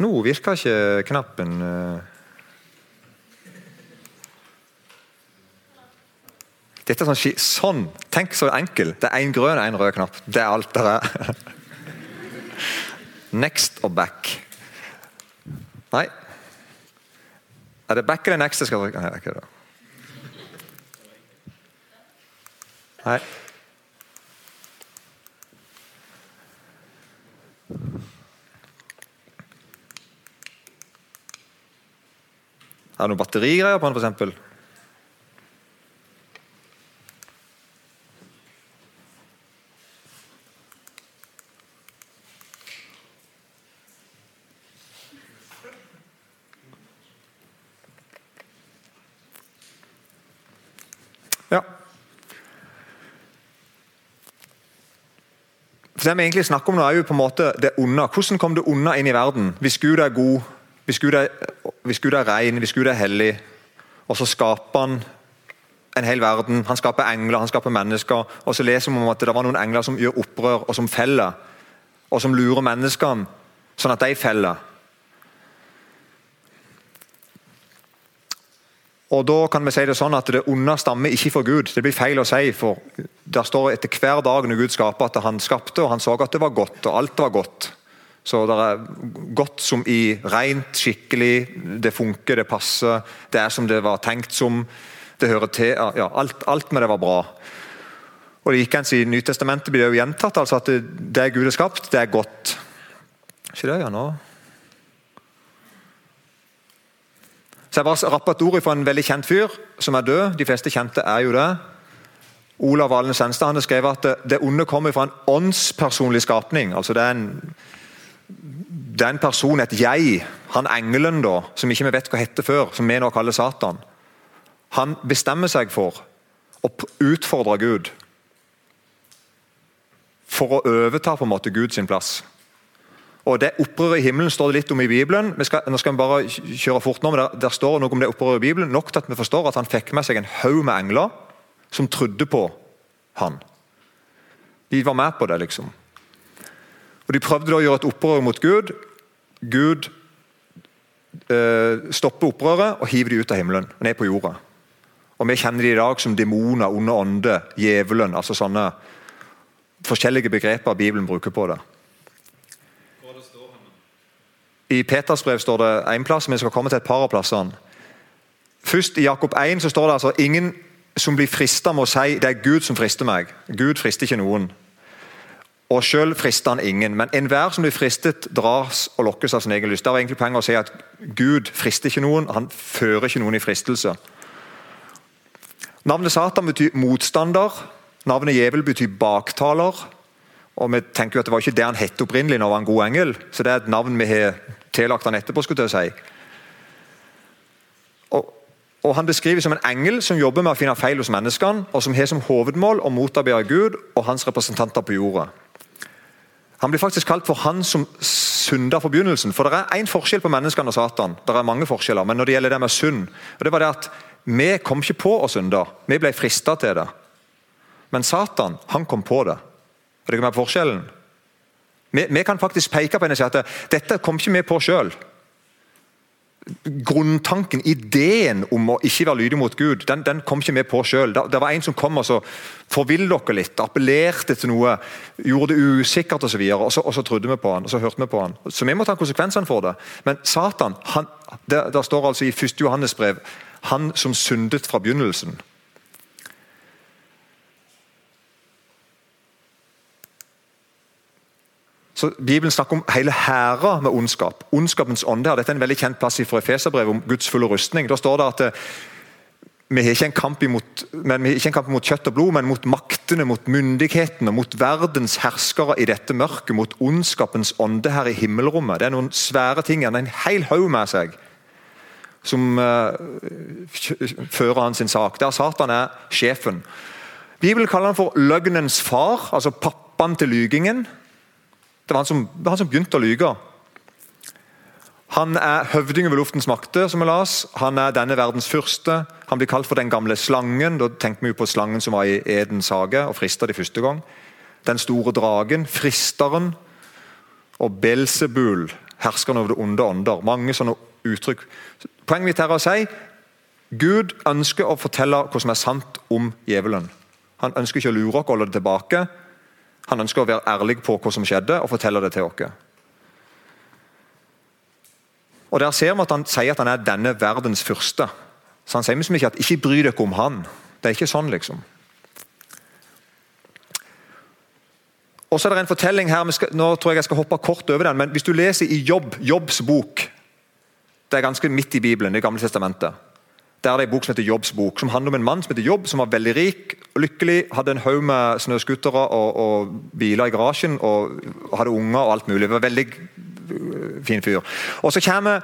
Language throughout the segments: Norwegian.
Nå virker ikke knappen eh. Dette er sånn, sånn. Tenk så enkel. Det er én grønn og én rød knapp. Det er alt det er. Next og back. Nei. Er det back eller next jeg skal trykke? Nei, er det. Noen batterigreier på den, f.eks.? Ja. For Det vi egentlig snakker om nå er jo på en måte det onde. Hvordan kom det onde inn i verden? Hvis Gud er god, hvis Gud er, hvis Gud er ren, hvis Gud er hellig, og så skaper han en hel verden. Han skaper engler, han skaper mennesker. Og så leser vi om at det var noen engler som gjør opprør, og som feller. Og som lurer menneskene, sånn at de feller. Og da kan vi si det sånn at Det onde stammer ikke fra Gud. Det blir feil å si. for Der står etter hver dag når Gud skaper at han skapte, og han så at det var godt, og alt var godt. Så det er godt som i rent, skikkelig, det funker, det passer, det er som det var tenkt som, det hører til. ja, Alt, alt med det var bra. Og Likeens i Nytestamentet blir det jo gjentatt altså at det, det Gud har skapt, det er godt. Ikke det, ja, nå? Så Jeg bare rapper et ord fra en veldig kjent fyr som er død. De fleste kjente er jo det. Olav Valen Senstad han har skrevet at det onde kommer fra en åndspersonlig skapning. altså det er en det personen, en person, et jeg, han engelen da, som ikke vi vet hva heter før, som vi nå kaller Satan. Han bestemmer seg for å utfordre Gud. For å overta på en måte Gud sin plass. Og Det opprøret i himmelen står det litt om i Bibelen. Skal, nå skal vi bare kjøre fort nå, men der, der står noe om det opprøret i Bibelen, Nok til at vi forstår at han fikk med seg en haug med engler som trodde på han. De var med på det, liksom. Og De prøvde da å gjøre et opprør mot Gud. Gud eh, stopper opprøret og hiver de ut av himmelen, ned på jorda. Og Vi kjenner de i dag som demoner, onde ånder, djevelen. altså sånne forskjellige begreper Bibelen bruker på det. I Peters brev står det én plass, men vi skal komme til et par av plassene. Først I Jakob 1 så står det altså ingen som blir frista med å si det er Gud som frister meg. Gud frister ikke noen. Og Sjøl frister han ingen, men enhver som blir fristet, dras og lokkes av sin egen lyst. Det var egentlig poenget å si at Gud frister ikke noen, han fører ikke noen i fristelse. Navnet Satan betyr motstander. Navnet Djevel betyr baktaler. Og vi tenker jo at Det var ikke det han het opprinnelig når han var en god engel, så det er et navn vi har tillagt han etterpå. skulle jeg si. Og, og Han beskrives som en engel som jobber med å finne feil hos menneskene, og som har som hovedmål å motarbeide Gud og hans representanter på jorda. Han blir faktisk kalt for han som synda for begynnelsen. For det er én forskjell på menneskene og Satan. Det er mange forskjeller, men når det gjelder det med synd og det var det at Vi kom ikke på å synde, vi ble frista til det. Men Satan han kom på det. Er ikke med på forskjellen? Vi, vi, kan faktisk peke på henne og si at dette kom ikke vi på sjøl. Grunntanken, ideen om å ikke være lydig mot Gud, den, den kom ikke vi på sjøl. Det, det, var en som kom og så forvillet dere litt, appellerte til noe, gjorde det usikkert osv. Og, og, så, og så trodde vi på han, og så hørte vi på han. Så vi må ta konsekvensene for det. Men Satan, han, det, det står altså i 1. Johannes brev, han som syndet fra begynnelsen. Så Bibelen snakker om hele hærer med ondskap. Ondskapens ånde. her. Dette er en veldig kjent plass fra Efeserbrevet om Guds fulle rustning. Da står det at eh, vi har ikke en kamp imot, men vi har ikke en kamp mot kjøtt og blod, men mot maktene, mot myndighetene, mot verdens herskere i dette mørket, mot ondskapens ånde her i himmelrommet. Det er noen svære ting. Han har en hel haug med seg som uh, fører han sin sak. Der Satan er sjefen. Bibelen kaller han for løgnens far, altså pappaen til lygingen. Det var han som, han som begynte å lyge. Han er høvding over luftens makter, som vi las. Han er denne verdens første. Han blir kalt for den gamle slangen. Da tenker vi på slangen som var i Edens hage og frista de første gang. Den store dragen, fristeren. Og Belsebul, herskeren over det onde ånder. Mange sånne uttrykk. Poenget mitt her er å si Gud ønsker å fortelle hva som er sant om djevelen. Han ønsker ikke å lure oss og holde det tilbake. Han ønsker å være ærlig på hva som skjedde, og fortelle det til oss. Og Der ser vi at han sier at han er denne verdens første. Så Han sier liksom ikke at 'ikke bry dere om han'. Det er ikke sånn, liksom. Og så er det en fortelling her, skal, nå tror jeg jeg skal hoppe kort over den, men Hvis du leser i Jobb, Jobbs bok Det er ganske midt i Bibelen, det gamle testamentet. Der er det en bok som heter Jobbs bok, som handler om en mann som heter Jobb, som var veldig rik og lykkelig, hadde en haug med snøscootere og, og, biler i garasjen og hadde unger og alt mulig. Det var en veldig øh, fin fyr. Og Så kommer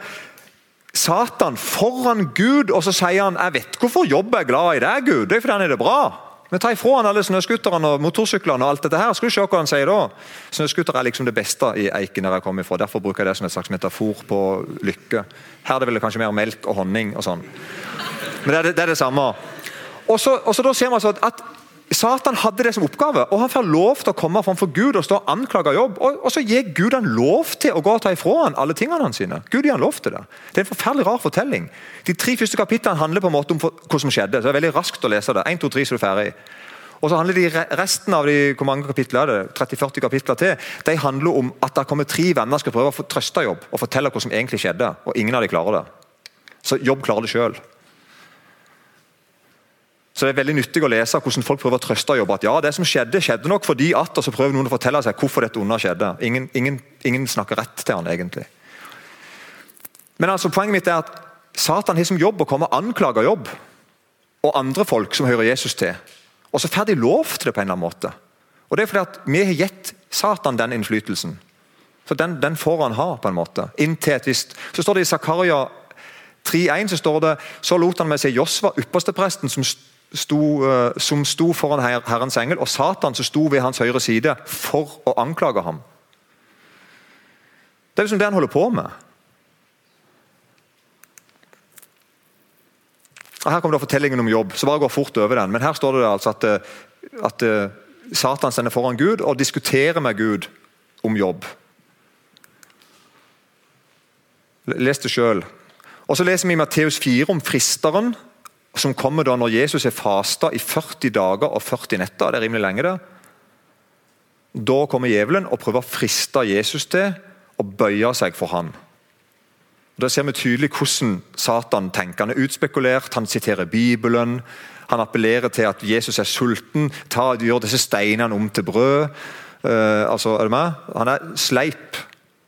Satan foran Gud og så sier han, jeg vet hvorfor Jobb er glad i deg, Gud. Det er fordi han er det bra. Men ta ifra han alle snøscooterne og motorsyklene og alt dette her. Skal du se hva han sier da? Snøscooter er liksom det beste i Eiken der jeg kommer ifra. Derfor bruker jeg det som et slags metafor på lykke. Her er det vel kanskje mer melk og honning og sånn. Men det er det, det, er det samme. Og så, da ser man altså at Satan hadde det som oppgave, og han får lov til å komme framfor Gud og stå og anklage jobb. Og, og, så gir Gud han lov til å gå og ta ifra han alle tingene hans. sine. Gud gir han lov til Det Det er en forferdelig rar fortelling. De tre første kapitlene handler på en måte om hva som skjedde. så det er veldig raskt å lese det. 1, 2, 3, så er du ferdig. Og så handler de Resten av de hvor mange kapitler er det, 30-40 kapitler til, de handler om at det kommer tre venner skal prøve å trøste jobb og fortelle hva som egentlig skjedde. og Ingen av de klarer det. Så Jobb klarer det sjøl. Så Det er veldig nyttig å lese hvordan folk prøver å trøste og jobbe. At ja, det som skjedde, skjedde nok fordi at, og så prøver noen å fortelle seg hvorfor dette onde skjedde. Ingen, ingen, ingen, snakker rett til han egentlig. Men altså, Poenget mitt er at Satan har som jobb å komme og anklage jobb og andre folk som hører Jesus til. Og så får de lov til det på en eller annen måte. Og det er fordi at vi har gitt Satan den innflytelsen. Så Den, den får han ha, på en måte. Inntil et visst Så står det i Zakaria 3.1 så står det så lot han med seg Josva, ypperstepresten, som sto, eh, som sto foran Herrens engel, og Satan som sto ved hans høyre side for å anklage ham. Det er liksom det han holder på med. Og Her kommer det fortellingen om jobb, så bare gå fort over den. Men her står det altså at, eh, at eh, Satan sender foran Gud og diskuterer med Gud om jobb. Les det sjøl. Så leser vi i Matteus 4 om fristeren som kommer da når Jesus er fasta i 40 dager og 40 netter. Det er rimelig lenge, det. Da kommer djevelen og prøver å friste Jesus til å bøye seg for han. Da ser vi tydelig hvordan Satan tenker. Han er utspekulert, han siterer Bibelen. Han appellerer til at Jesus er sulten. Ta, gjør disse steinene om til brød. Uh, altså, er du med? Han er sleip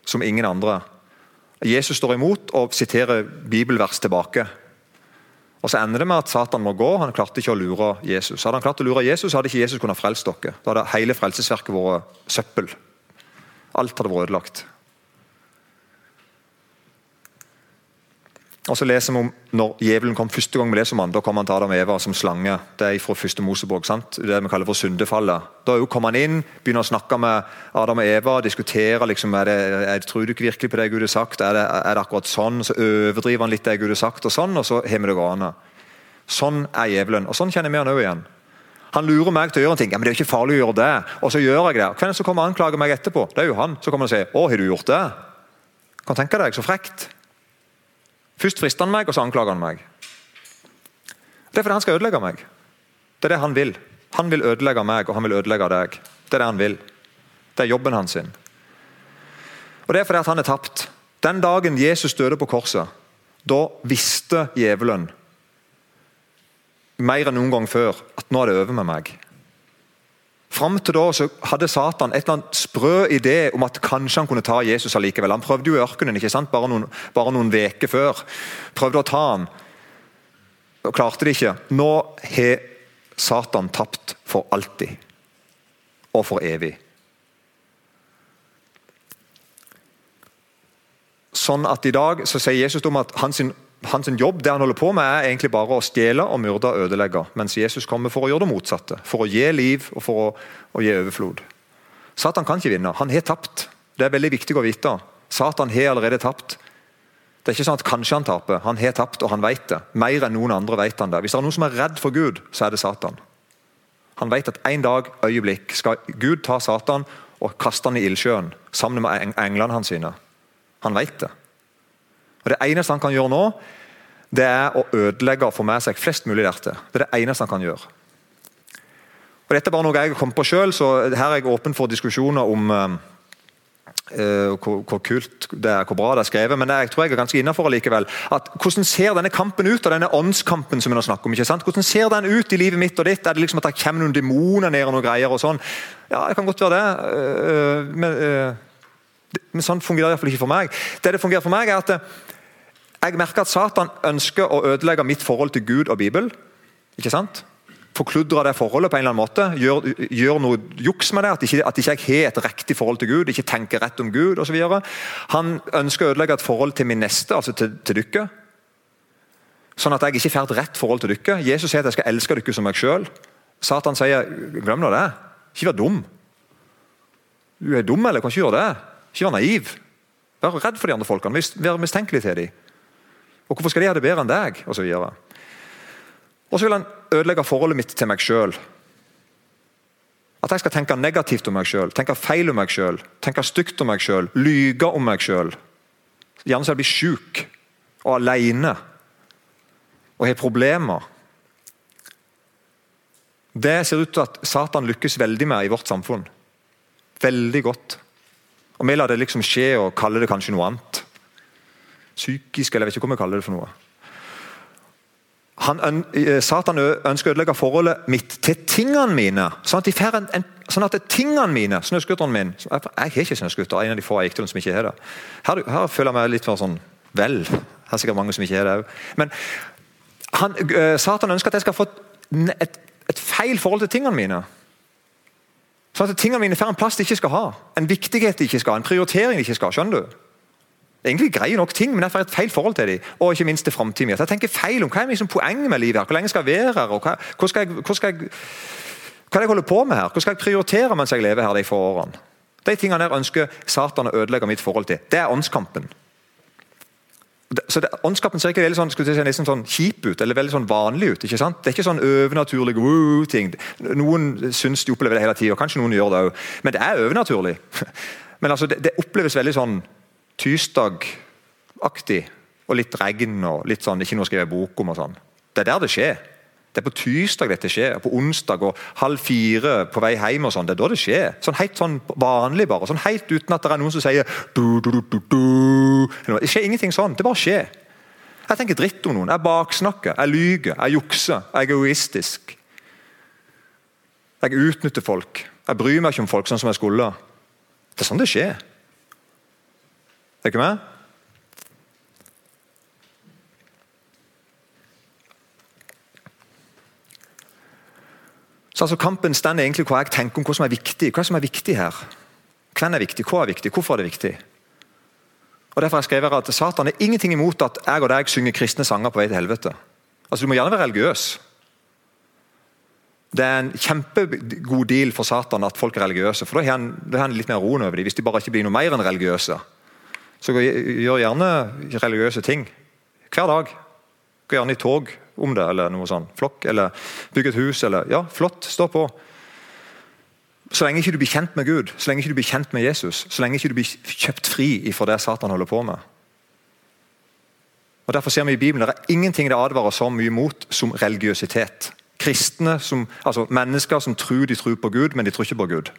som ingen andre. Jesus står imot og siterer bibelvers tilbake. Og Så ender det med at Satan må gå. Han klarte ikke å lure Jesus. Hadde han klart å lure Jesus, hadde ikke Jesus kunnet frelse dere. Da hadde hele frelsesverket vært søppel. Alt hadde vært ødelagt. Og så leser vi om Når djevelen kom første gang vi leser om han, da kom han til Adam og Eva som slange. Det er fra første Mosebok. sant? Det vi kaller for syndefallet. Da kom han inn, begynner å snakke med Adam og Eva. diskutere liksom, er det, er, Tror du ikke virkelig på det Gud har sagt. Er det, er det, akkurat sånn? Så overdriver han litt det Gud har sagt, og sånn, og så har vi det gående. Sånn er djevelen. Og sånn kjenner vi han òg igjen. Han lurer meg til å gjøre en ting. ja, men det er jo ikke farlig å gjøre det. Og så gjør jeg det. Hvem som kommer og anklager meg etterpå? Det er jo han. Så kommer han og sier 'Å, har du gjort det?' Kan tenke deg, så frekt. Først frister han meg, og så anklager han meg. Det er fordi han skal ødelegge meg. Det er det han vil. Han vil ødelegge meg, og han vil ødelegge deg. Det er det han vil. Det er jobben hans. sin. Og Det er fordi han er tapt. Den dagen Jesus døde på korset, da visste djevelen mer enn noen gang før at nå er det over med meg. Fram til da så hadde Satan et eller annet sprø idé om at kanskje han kunne ta Jesus allikevel. Han prøvde jo i ørkenen ikke sant? bare noen, bare veker før. Prøvde å ta han, og klarte det ikke. Nå har Satan tapt for alltid og for evig. Sånn at i dag så sier Jesus om at hans hans jobb det han holder på med er egentlig bare å stjele, og myrde og ødelegge. Mens Jesus kommer for å gjøre det motsatte. For å gi liv og for å, å gi overflod. Satan kan ikke vinne. Han har tapt. Det er veldig viktig å vite. Satan har allerede tapt. Det er ikke sånn at kanskje han taper. Han har tapt, og han vet det. Mer enn noen andre vet han det. Hvis det er noen som er redd for Gud, så er det Satan. Han vet at en dag, øyeblikk, skal Gud ta Satan og kaste han i ildsjøen sammen med englene hans. sine. Han vet det. Og Det eneste han kan gjøre nå, det er å ødelegge og få med seg flest mulig hjerte. Det er det eneste han kan gjøre. Og Dette er bare noe jeg har kommet på sjøl, så her er jeg åpen for diskusjoner om uh, hvor, hvor, kult det er, hvor bra det er skrevet. Men jeg tror jeg er ganske innafor likevel. At hvordan ser denne kampen ut, og denne åndskampen som vi nå snakker om? ikke sant? Hvordan ser den ut i livet mitt og ditt? Er det liksom at det kommer noen demoner ned og noen greier? og sånn? Ja, det kan godt være det. Uh, men, uh, men, sånn fungerer det iallfall ikke for meg. Det det fungerer for meg, er at jeg merker at Satan ønsker å ødelegge mitt forhold til Gud og Bibel. ikke sant? Forkludre det forholdet på en eller annen måte. Gjør, gjør noe juks med det. At ikke, at ikke jeg har et riktig forhold til Gud, ikke tenker rett om Gud osv. Han ønsker å ødelegge et forhold til min neste, altså til, til dere. Sånn at jeg ikke får et rett forhold til dere. Jesus sier at jeg skal elske dere som meg sjøl. Satan sier glem nå det. Ikke vær dum. Du er dum, eller? Kan ikke gjøre det. Ikke vær naiv. Vær redd for de andre folkene. Vær mistenkelig til dem. Og Hvorfor skal de ha det bedre enn deg? Og så, videre. og så vil han ødelegge forholdet mitt til meg sjøl. At jeg skal tenke negativt om meg sjøl, tenke feil om meg sjøl, tenke stygt om meg sjøl, lyge om meg sjøl. Gjerne så jeg blir sjuk og aleine og har problemer. Det ser ut til at Satan lykkes veldig med i vårt samfunn. Veldig godt. Og Vi lar det liksom skje og kaller det kanskje noe annet psykisk, eller jeg vet ikke hva vi kaller det for noe. Han, eh, Satan ønsker å ødelegge forholdet mitt til tingene mine. Sånn at, en, en, sånn at tingene mine, snøscooteren min Jeg har ikke snøscooter, en av de få jeg som ikke har det. Her, her, føler jeg meg litt mer sånn vel. Her er sikkert mange som ikke har det òg. Men Satan ønsker at jeg skal få et, et, feil forhold til tingene mine. Sånn at tingene mine får en plass de ikke skal ha. En viktighet de ikke skal ha, en prioritering de ikke skal ha. Skjønner du? Egentlig greie nok ting, men jeg får et feil forhold til dem. Og ikke minst til framtiden. Jeg tenker feil om hva er liksom poenget med livet her? Hvor lenge skal jeg være her? og hva, hvor skal jeg, hvor skal jeg, hva er det jeg holder på med her? Hva skal jeg prioritere mens jeg lever her de få årene? De tingene jeg ønsker Satan å ødelegge mitt forhold til. Det er åndskampen. Så det, Åndskampen ser ikke veldig sånn, si, nesten sånn kjip ut, eller veldig sånn vanlig ut. ikke sant? Det er ikke sånn overnaturlig wow, ting. Noen syns de opplever det hele tida, kanskje noen gjør det òg. Men det er overnaturlig. Men altså, det, det oppleves veldig sånn tirsdagaktig. Og litt regn og litt sånn, ikke noe å skrive bok om. og sånn. Det er der det skjer. Det er på tirsdag dette skjer. På onsdag og halv fire på vei hjem. og sånn, Det er da det skjer. Sånn Helt sånn vanlig, bare. sånn Helt uten at det er noen som sier du, du, du, du. Det skjer ingenting sånn. Det bare skjer. Jeg tenker dritt om noen. Jeg baksnakker, jeg lyger, jeg jukser, jeg er egoistisk. Jeg utnytter folk. Jeg bryr meg ikke om folk sånn som jeg skulle. Det er sånn det skjer. Er dere med? Så altså Kampen står egentlig hva jeg tenker om hva som er viktig. Hva som er viktig her? Hvem er viktig? Hva er viktig? Hvorfor er det viktig? Og Derfor har jeg skrevet at Satan er ingenting imot at jeg og deg synger kristne sanger på vei til helvete. Altså Du må gjerne være religiøs. Det er en kjempegod deal for Satan at folk er religiøse. For da har han litt mer roen over dem, hvis de bare ikke blir noe mer enn religiøse. Så gjør gjerne religiøse ting hver dag. Gå gjerne i tog om det, eller noe sånn. Flokk, eller bygge et hus, eller Ja, flott, stå på. Så lenge ikke du blir kjent med Gud, så lenge ikke du blir kjent med Jesus, så lenge ikke du blir kjøpt fri fra det Satan holder på med. Og Derfor ser vi i Bibelen det er ingenting det advarer så mye mot som religiøsitet. Kristne, som, altså Mennesker som tror de tror på Gud, men de tror ikke på Gud.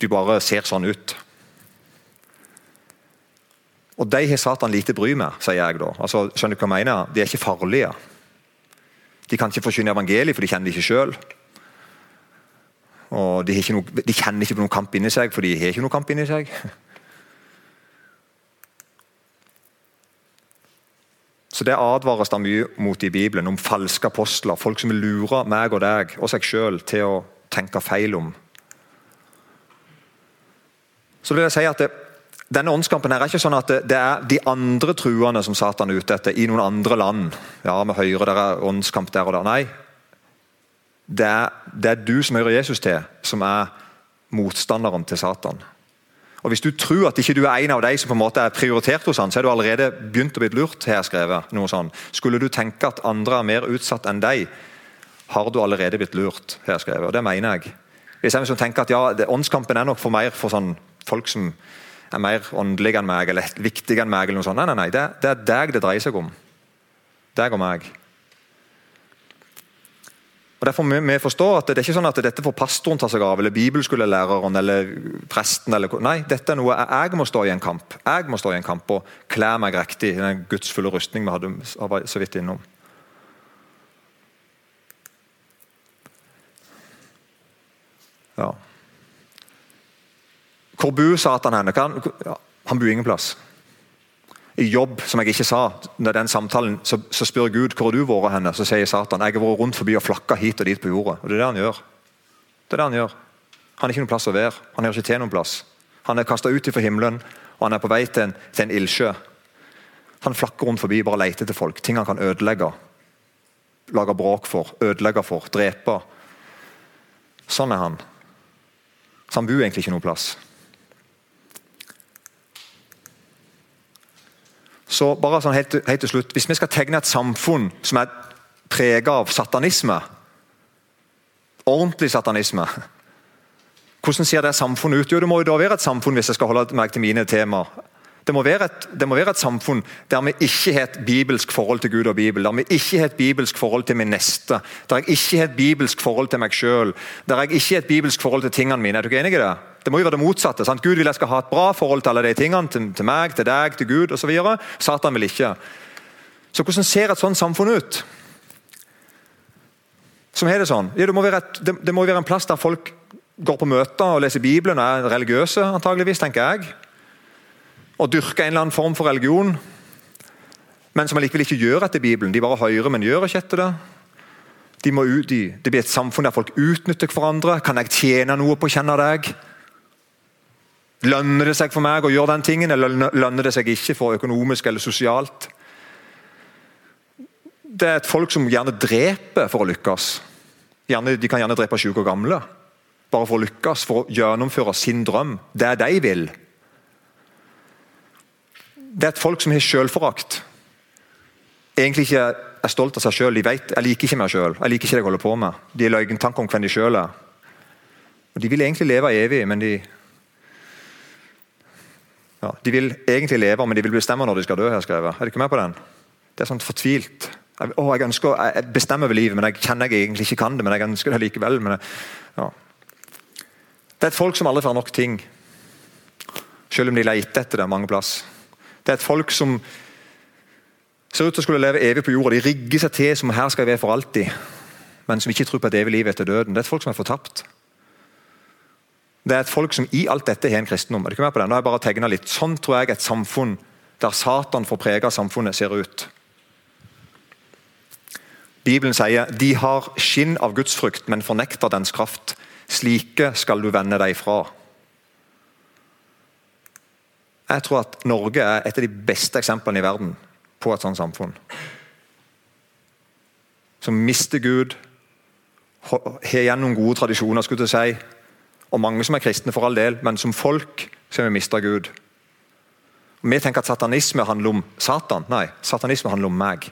De bare ser sånn ut. Og De har Satan lite bry med, sier jeg da. Altså, skjønner du hva jeg mener? De er ikke farlige. De kan ikke forkynne evangeliet, for de kjenner det ikke sjøl. Og de, noe, de, kjenner ikke på noen kamp inni seg, for de har ikke noen kamp inni seg. Så Det advares det mye mot i Bibelen, om falske apostler. Folk som vil lure meg og deg og seg sjøl til å tenke feil om. Så vil jeg si at det, denne åndskampen er ikke sånn at det er de andre truende som Satan er ute etter i noen andre land. Ja, vi hører det er åndskamp der og der. Nei. Det er, det er, du som hører Jesus til, som er motstanderen til Satan. Og Hvis du tror at ikke du er en av de som på en måte er prioritert hos han, så er du allerede begynt å bli lurt. har jeg skrevet noe sånn. Skulle du tenke at andre er mer utsatt enn deg, har du allerede blitt lurt. har jeg skrevet, og Det mener jeg. Hvis jeg som tenker at ja, det, Åndskampen er nok for mer for sånn folk som er mer åndelig enn meg eller viktig enn meg. eller noe sånt. Nei, nei, nei, det, det er deg det dreier seg om. Deg og meg. Og Derfor må vi forstå at Det er ikke sånn at dette får pastoren ta seg av, eller bibelskolelæreren eller presten. Eller, nei, dette er noe jeg må stå i en kamp Jeg må stå i en kamp og kle meg riktig i den gudsfulle rustning vi hadde så vidt innom. Ja. Hvor bor Satan henne? Han, han bor ingen plass. I jobb, som jeg ikke sa, når den samtalen, så, så spør Gud hvor har du vært henne. Så sier Satan jeg har vært rundt forbi og flakka hit og dit på jorda. Og Det er det han gjør. Det er det Han gjør. Han har ikke noen plass å være. Han hører ikke til noen plass. Han er kasta ut fra himmelen, og han er på vei til en, til en ildsjø. Han flakker rundt forbi bare leter etter folk. Ting han kan ødelegge. Lage bråk for, ødelegge for, drepe. Sånn er han. Så han bor egentlig ikke noe plass. Så bare sånn helt, helt, til slutt, Hvis vi skal tegne et samfunn som er preget av satanisme, ordentlig satanisme Hvordan ser det samfunnet ut? Jo, Det må jo da være et samfunn hvis jeg skal holde meg til mine temaer. Det må, et, det må, være et, samfunn der vi ikke har et bibelsk forhold til Gud og Bibelen. Der vi ikke har et bibelsk forhold til min neste. Der jeg ikke har et bibelsk forhold til meg sjøl. Der jeg ikke har et bibelsk forhold til tingene mine. Er du ikke enig i det? Det må jo være det motsatte. sant? Gud vil jeg skal ha et bra forhold til alle de tingene. Til, til meg, til deg, til Gud osv. Satan vil ikke. Så hvordan ser et sånt samfunn ut? Som har det sånn? Ja, det, må et, det, det må være en plass der folk går på møter og leser Bibelen og er religiøse, antageligvis, tenker jeg og dyrker en eller annen form for religion, men som allikevel ikke gjør etter Bibelen. De bare hører, men gjør ikke etter det. De ut, de, det blir et samfunn der folk utnytter hverandre. Kan jeg tjene noe på å kjenne deg? Lønner det seg for meg å gjøre den tingen, eller lønner det seg ikke for økonomisk eller sosialt? Det er et folk som gjerne dreper for å lykkes. Gjerne, de kan gjerne drepe syke og gamle bare for å lykkes, for å gjennomføre sin drøm. Det de vil det er et folk som har selvforakt. Egentlig ikke er stolt av seg sjøl. De vet jeg liker ikke meg sjøl. Jeg liker ikke det jeg holder på med. De har løgntanker om hvem de sjøl er. Og De vil egentlig leve evig, men de ja, De vil egentlig leve, men de vil bestemme når de skal dø. her skrevet. Er du ikke med på den? Det er sånn fortvilt. Jeg, å, jeg ønsker å bestemme over livet, men jeg kjenner jeg egentlig ikke kan det. Men jeg ønsker det likevel. Jeg, ja. Det er et folk som aldri får nok ting. Selv om de leter etter det mange plass. Det er et folk som ser ut til å skulle leve evig på jorda. De rigger seg til som her skal jeg være for alltid, men som ikke tror på et evig liv etter døden. Det er et folk som er fortapt. Det er et folk som i alt dette har en kristendom. Er det ikke med på det? Nå har jeg bare tegnet litt. Sånn tror jeg et samfunn der Satan får prege samfunnet, ser ut. Bibelen sier de har skinn av gudsfrykt, men fornekter dens kraft. Slike skal du vende deg fra. Jeg tror at Norge er et av de beste eksemplene i verden på et sånt samfunn. Som mister Gud, har igjen noen gode tradisjoner, skulle jeg si. Og mange som er kristne, for all del, men som folk så har vi mista Gud. Og vi tenker at satanisme handler om Satan. Nei, satanisme handler om meg.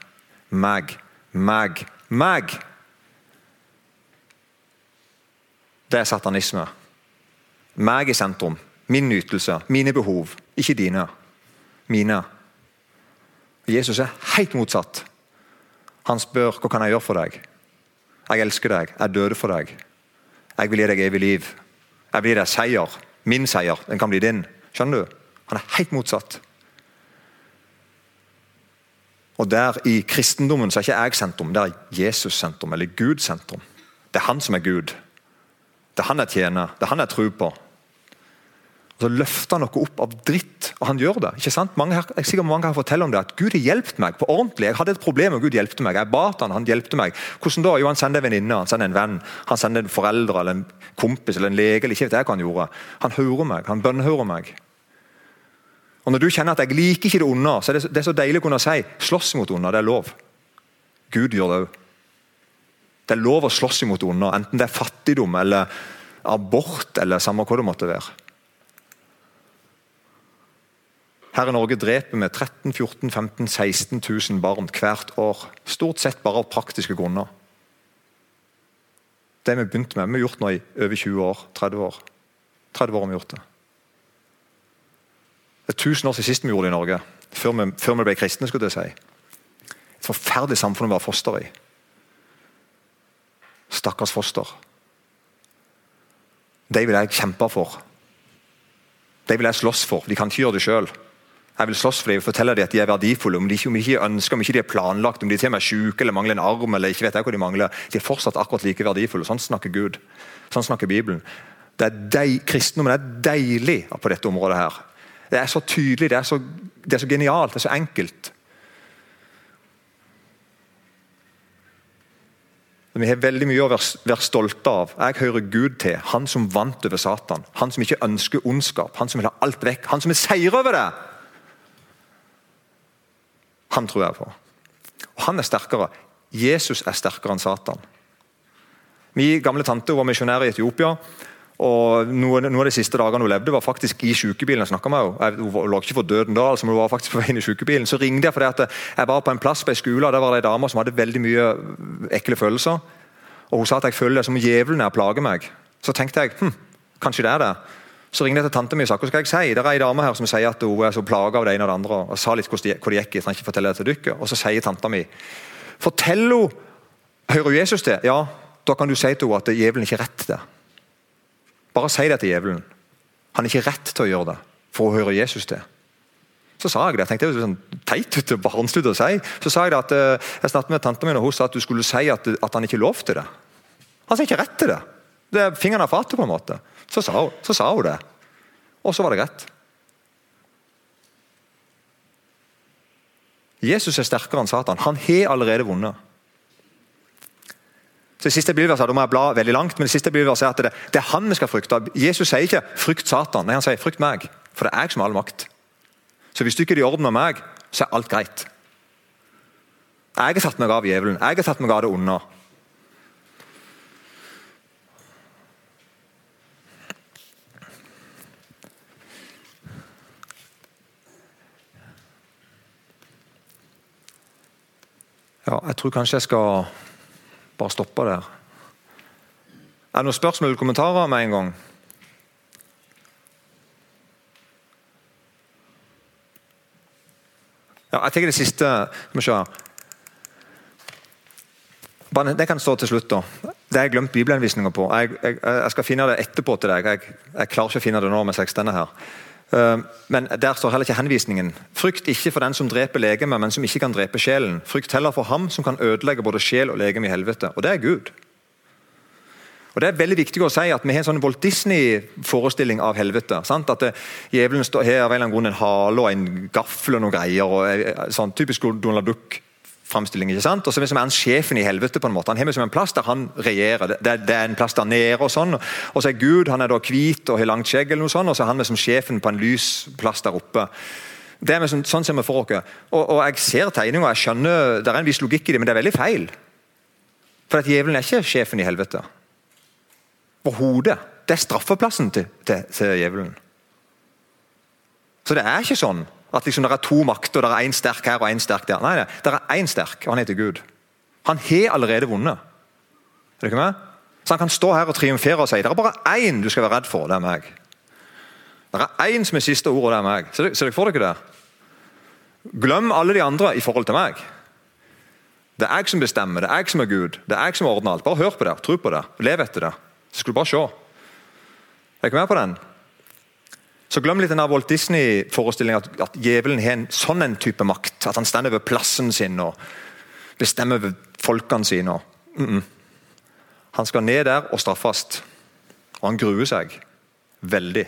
Meg, meg, meg. Det er satanisme. Meg i sentrum. Min nytelse, mine behov, ikke dine. Mine. Jesus er helt motsatt. Han spør hva kan jeg gjøre for deg. Jeg elsker deg, jeg døde for deg. Jeg vil gi deg evig liv. Jeg blir deg seier. Min seier. Den kan bli din. Skjønner du? Han er helt motsatt. Og der I kristendommen så er ikke jeg sentrum, det er Jesus sentrum, eller Gud sentrum. Det er han som er Gud. Det er han jeg tjener, det er han jeg tror på. Og Så løfter han noe opp av dritt, og han gjør det. ikke sant? Mange her, jeg er sikker mange kan fortelle om det, at Gud har hjulpet meg på ordentlig. Jeg hadde et problem, og Gud hjelpte meg. Jeg ba han, han hjelpte meg. Hvordan da? Jo, Han sender en venninne, han sender en venn, han sender en foreldre eller en kompis eller en lege. eller ikke vet jeg hva Han gjorde. Han hører meg, han bønnhører meg. Og Når du kjenner at jeg liker ikke det onde, så er det, det er så deilig å kunne si slåss mot onde. Det er lov. Gud gjør det òg. Det er lov å slåss mot onde, enten det er fattigdom eller abort eller samme hva det måtte være. Her i Norge dreper vi 13 14 15 16 000 barn hvert år. Stort sett bare av praktiske grunner. Det vi begynte med, vi har gjort nå i over 20 år. 30 år. 30 år har vi gjort det. Det er tusen år siden sist vi gjorde det i Norge. Før vi, før vi ble kristne. skulle jeg si. Et forferdelig samfunn å være foster i. Stakkars foster. De vil jeg kjempe for. De vil jeg slåss for. De kan ikke gjøre det sjøl. Jeg vil slåss for dem og fortelle dem at de er verdifulle. Om de ikke, om de ikke ønsker, om ikke er planlagt, om de til og med er syke eller mangler en arm. eller ikke vet jeg hva De mangler. De er fortsatt akkurat like verdifulle. Sånn snakker Gud. Sånn snakker Bibelen. Det er deil, Kristendommen er deilig på dette området. her. Det er så tydelig, det er så, det er så genialt, det er så enkelt. Vi har veldig mye å være stolte av. Jeg hører Gud til. Han som vant over Satan. Han som ikke ønsker ondskap. Han som vil ha alt vekk. Han som vil seire over det. Han tror jeg på. Og Han er sterkere. Jesus er sterkere enn Satan. Min gamle tante var misjonær i Etiopia. og Noen, noen, av de siste dagene hun levde, var faktisk i sykebilen. jeg med henne. Hun lå ikke for døden da, altså, men hun var faktisk på vei inn i sykebilen. Så ringte jeg fordi at jeg var på en plass på en skole, der var det en dame som hadde veldig mye ekle følelser. Og Hun sa at jeg føler det som djevelen er og plager meg. Så tenkte jeg hm, kanskje det er det. Så ringte jeg til tante mi og sa hva skal jeg si. Det er ei dame her som sier at hun er så plaga av det ene og det andre. og sa litt hvor det gikk. Jeg trenger ikke fortelle det til dere. Og så sier tanta mi Fortell henne Hører Jesus det? Ja, da kan du si til henne at djevelen ikke har rett til det. Bare si det til djevelen. Han har ikke rett til å gjøre det for å høre Jesus det. Så sa jeg det. Jeg tenkte det var sånn teit ut barnslig å si. Så sa jeg det at uh, jeg snakket med tanta mi, og hun sa at du skulle si at, at han ikke lovte det. Han sa ikke rett til det. Det er fingeren av fatet, på en måte. Så sa, hun, så sa hun det. Og så var det greit. Jesus er sterkere enn Satan. Han har allerede vunnet. Så det siste bibelverset, må jeg bla veldig langt, men det siste bibelverset er at det, det, er han vi skal frykte. Jesus sier ikke 'frykt Satan', nei, han sier 'frykt meg', for det er jeg som har all makt. Så hvis du ikke er i orden med meg, så er alt greit. Jeg har tatt meg av djevelen, jeg har tatt meg av det onde. Ja, jeg tror kanskje jeg skal bare stoppe der. Er det noen spørsmål eller kommentarer med en gang? Ja, jeg tenker det siste vi se. Det kan stå til slutt. da. Det har jeg glemt bibelhenvisninga på. Jeg, jeg, jeg, skal finne det etterpå til deg. Jeg, jeg klarer ikke å finne det nå mens jeg står her. Eh, men der står heller ikke henvisningen. Frykt ikke for den som dreper legemet, men som ikke kan drepe sjelen. Frykt heller for ham som kan ødelegge både sjel og legeme i helvete. Og det er Gud. Og Det er veldig viktig å si at vi har en sånn Walt Disney-forestilling av helvete. Sant? At Djevelen har av en eller en hale og en gaffel og noen greier. og sånn Typisk Donald Duck framstilling. ikke sant? Og så er han sjefen i helvete. på en måte. Han har liksom en plass der han regjerer. Det, det, er en plass der nede. Og sånn. Og så er Gud han er da hvit og har langt skjegg, eller noe sånt, og så er han liksom sjefen på en lys plass der oppe. Det er liksom, sånn ser vi for oss. Og, og, jeg ser tegninga, jeg skjønner det er en viss logikk i det, men det er veldig feil. For at djevelen er ikke sjefen i helvete. Overhodet. Det er straffeplassen til, til, til djevelen. Så det er ikke sånn at liksom det er to makter, det er én sterk her og én sterk der. Nei, det er én sterk, og han heter Gud. Han har allerede vunnet. Er det ikke med? Så Han kan stå her og triumfere og si det er bare én du skal være redd for, det er meg. Det er én som er siste ordet, og det er meg. Ser dere for dere det? Glem alle de andre i forhold til meg. Det er jeg som bestemmer, det er jeg som er Gud. Det er jeg som ordner alt. Bare hør på det, tro på det, lev etter det. Så skal du bare se. Er dere med på den? Så Glem litt den Walt Disney-forestillingen at, at djevelen har en sånn en type makt. At han står over plassen sin og bestemmer over folkene sine. Mm -mm. Han skal ned der og straffes. Og han gruer seg veldig.